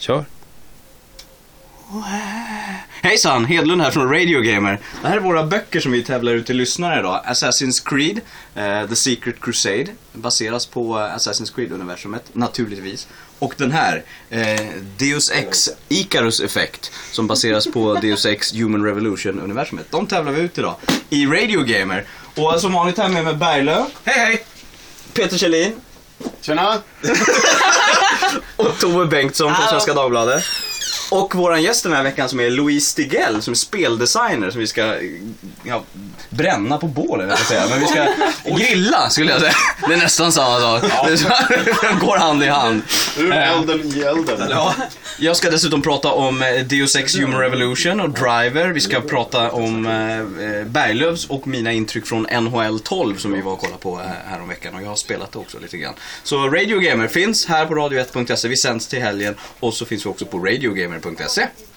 Kör. Hejsan, Hedlund här från Radio Gamer. Det här är våra böcker som vi tävlar ut till lyssnare idag. Assassin's Creed, eh, The Secret Crusade, baseras på eh, Assassin's Creed-universumet, naturligtvis. Och den här, eh, Deus Ex Icarus Effect, som baseras på Deus Ex Human Revolution-universumet. De tävlar vi ut idag i Radio Gamer. Och som vanligt här med mig Berglöf. Hej hej! Peter Kjellin. Tjena! Och Tove Bengtsson från. Svenska Dagbladet. Och våran gäst den här veckan som är Louise Stigell som är speldesigner som vi ska ja, bränna på bålen, jag säga. Men vi ska grilla skulle jag säga. Det är nästan samma sak. Det går hand i hand. Ur Eh, elden i elden. Ja, jag ska dessutom prata om eh, Deus Ex Human Revolution och Driver. Vi ska prata om eh, Berglövs och mina intryck från NHL 12 som vi var och kollade på häromveckan. Och jag har spelat det också lite grann. Så Radio Gamer finns här på radio1.se. Vi sänds till helgen och så finns vi också på radiogamer.se.